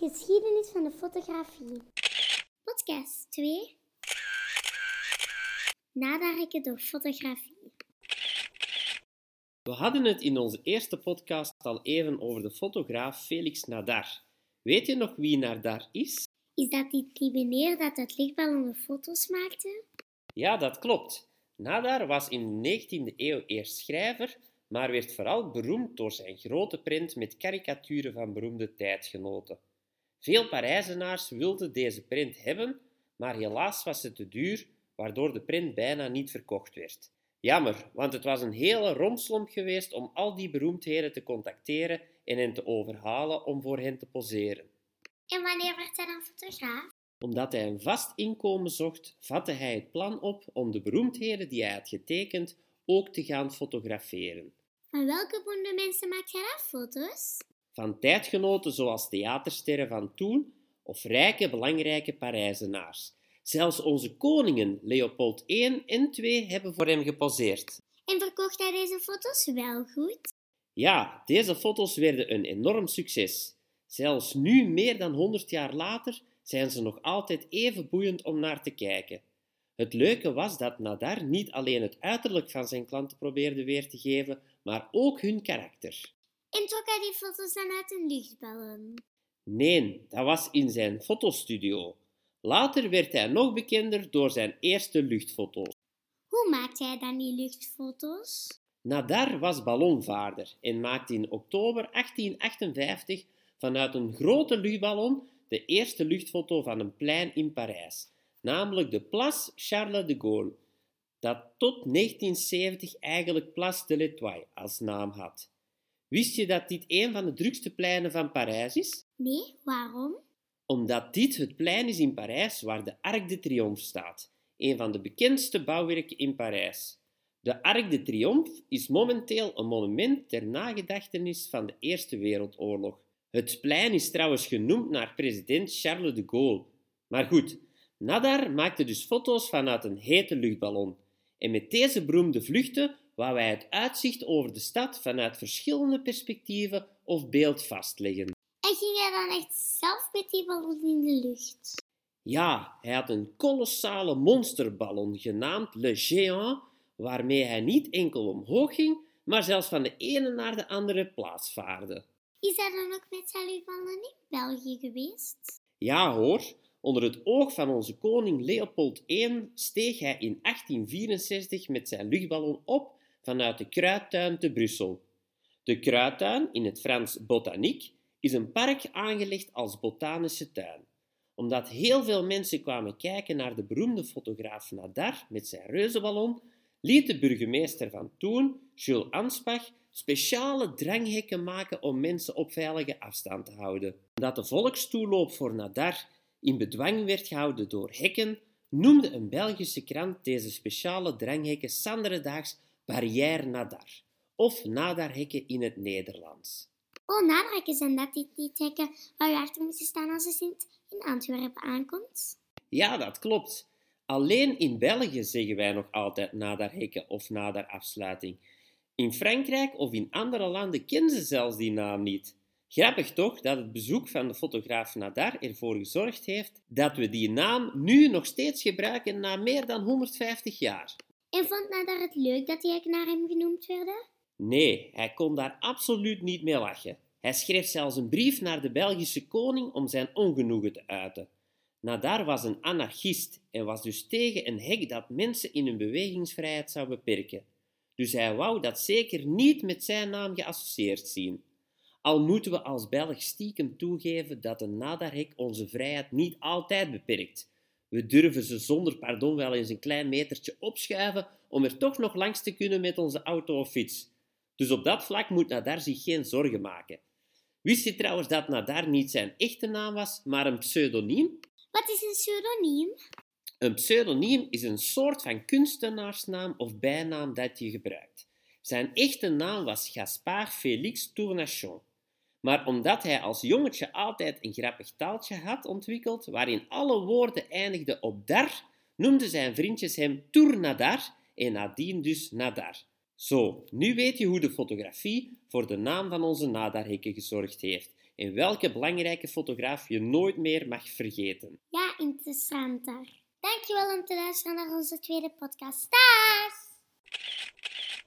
Geschiedenis van de fotografie. Podcast 2. Nadareken door fotografie. We hadden het in onze eerste podcast al even over de fotograaf Felix Nadar. Weet je nog wie Nadar is? Is dat die, die meneer dat uit lichtballonnen foto's maakte? Ja, dat klopt. Nadar was in de 19e eeuw eerst schrijver, maar werd vooral beroemd door zijn grote print met karikaturen van beroemde tijdgenoten. Veel Parijzenaars wilden deze print hebben, maar helaas was het te duur, waardoor de print bijna niet verkocht werd. Jammer, want het was een hele romslomp geweest om al die beroemdheden te contacteren en hen te overhalen om voor hen te poseren. En wanneer werd hij dan fotograaf? Omdat hij een vast inkomen zocht, vatte hij het plan op om de beroemdheden die hij had getekend ook te gaan fotograferen. Van welke beroemde mensen maakt hij dan foto's? Van tijdgenoten zoals theatersterren van toen of rijke, belangrijke Parijzenaars. Zelfs onze koningen Leopold I en II hebben voor hem geposeerd. En verkocht hij deze foto's wel goed? Ja, deze foto's werden een enorm succes. Zelfs nu, meer dan 100 jaar later, zijn ze nog altijd even boeiend om naar te kijken. Het leuke was dat Nadar niet alleen het uiterlijk van zijn klanten probeerde weer te geven, maar ook hun karakter. En trok hij die foto's dan uit een luchtballon? Nee, dat was in zijn fotostudio. Later werd hij nog bekender door zijn eerste luchtfoto's. Hoe maakte hij dan die luchtfoto's? Nadar was ballonvaarder en maakte in oktober 1858 vanuit een grote luchtballon de eerste luchtfoto van een plein in Parijs, namelijk de Place Charles de Gaulle, dat tot 1970 eigenlijk Place de l'Étoile als naam had. Wist je dat dit een van de drukste pleinen van Parijs is? Nee, waarom? Omdat dit het plein is in Parijs waar de Arc de Triomphe staat, een van de bekendste bouwwerken in Parijs. De Arc de Triomphe is momenteel een monument ter nagedachtenis van de Eerste Wereldoorlog. Het plein is trouwens genoemd naar president Charles de Gaulle. Maar goed, Nadar maakte dus foto's vanuit een hete luchtballon. En met deze beroemde vluchten wou hij het uitzicht over de stad vanuit verschillende perspectieven of beeld vastleggen. En ging hij dan echt zelf met die ballon in de lucht? Ja, hij had een kolossale monsterballon genaamd Le Géant, waarmee hij niet enkel omhoog ging, maar zelfs van de ene naar de andere plaats vaarde. Is hij dan ook met luchtballon in België geweest? Ja hoor, onder het oog van onze koning Leopold I steeg hij in 1864 met zijn luchtballon op vanuit de Kruidtuin te Brussel. De Kruidtuin, in het Frans Botanique, is een park aangelegd als botanische tuin. Omdat heel veel mensen kwamen kijken naar de beroemde fotograaf Nadar met zijn reuzenballon, liet de burgemeester van toen, Jules Anspach, speciale dranghekken maken om mensen op veilige afstand te houden. Omdat de volkstoeloop voor Nadar in bedwang werd gehouden door hekken, noemde een Belgische krant deze speciale dranghekken Sanderedaags Barrière Nadar, of Nadarhekken in het Nederlands. Oh, nadareken zijn dat die, die hekken waar je achter moet staan als je in Antwerpen aankomt? Ja, dat klopt. Alleen in België zeggen wij nog altijd nadarhekken of nadarafsluiting. In Frankrijk of in andere landen kennen ze zelfs die naam niet. Grappig toch dat het bezoek van de fotograaf Nadar ervoor gezorgd heeft dat we die naam nu nog steeds gebruiken na meer dan 150 jaar. En vond Nadar het leuk dat hekken naar hem genoemd werden? Nee, hij kon daar absoluut niet mee lachen. Hij schreef zelfs een brief naar de Belgische koning om zijn ongenoegen te uiten. Nadar was een anarchist en was dus tegen een hek dat mensen in hun bewegingsvrijheid zou beperken. Dus hij wou dat zeker niet met zijn naam geassocieerd zien. Al moeten we als Belg stiekem toegeven dat een nadarhek onze vrijheid niet altijd beperkt. We durven ze zonder pardon wel eens een klein metertje opschuiven om er toch nog langs te kunnen met onze auto of fiets. Dus op dat vlak moet Nadar zich geen zorgen maken. Wist je trouwens dat Nadar niet zijn echte naam was, maar een pseudoniem? Wat is een pseudoniem? Een pseudoniem is een soort van kunstenaarsnaam of bijnaam dat je gebruikt. Zijn echte naam was Gaspard Félix Tournachon. Maar omdat hij als jongetje altijd een grappig taaltje had ontwikkeld, waarin alle woorden eindigden op dar, noemden zijn vriendjes hem Tournadar en nadien dus Nadar. Zo, nu weet je hoe de fotografie voor de naam van onze nadarhekken gezorgd heeft en welke belangrijke fotograaf je nooit meer mag vergeten. Ja, interessanter. Dankjewel om te luisteren naar onze tweede podcast. Dag!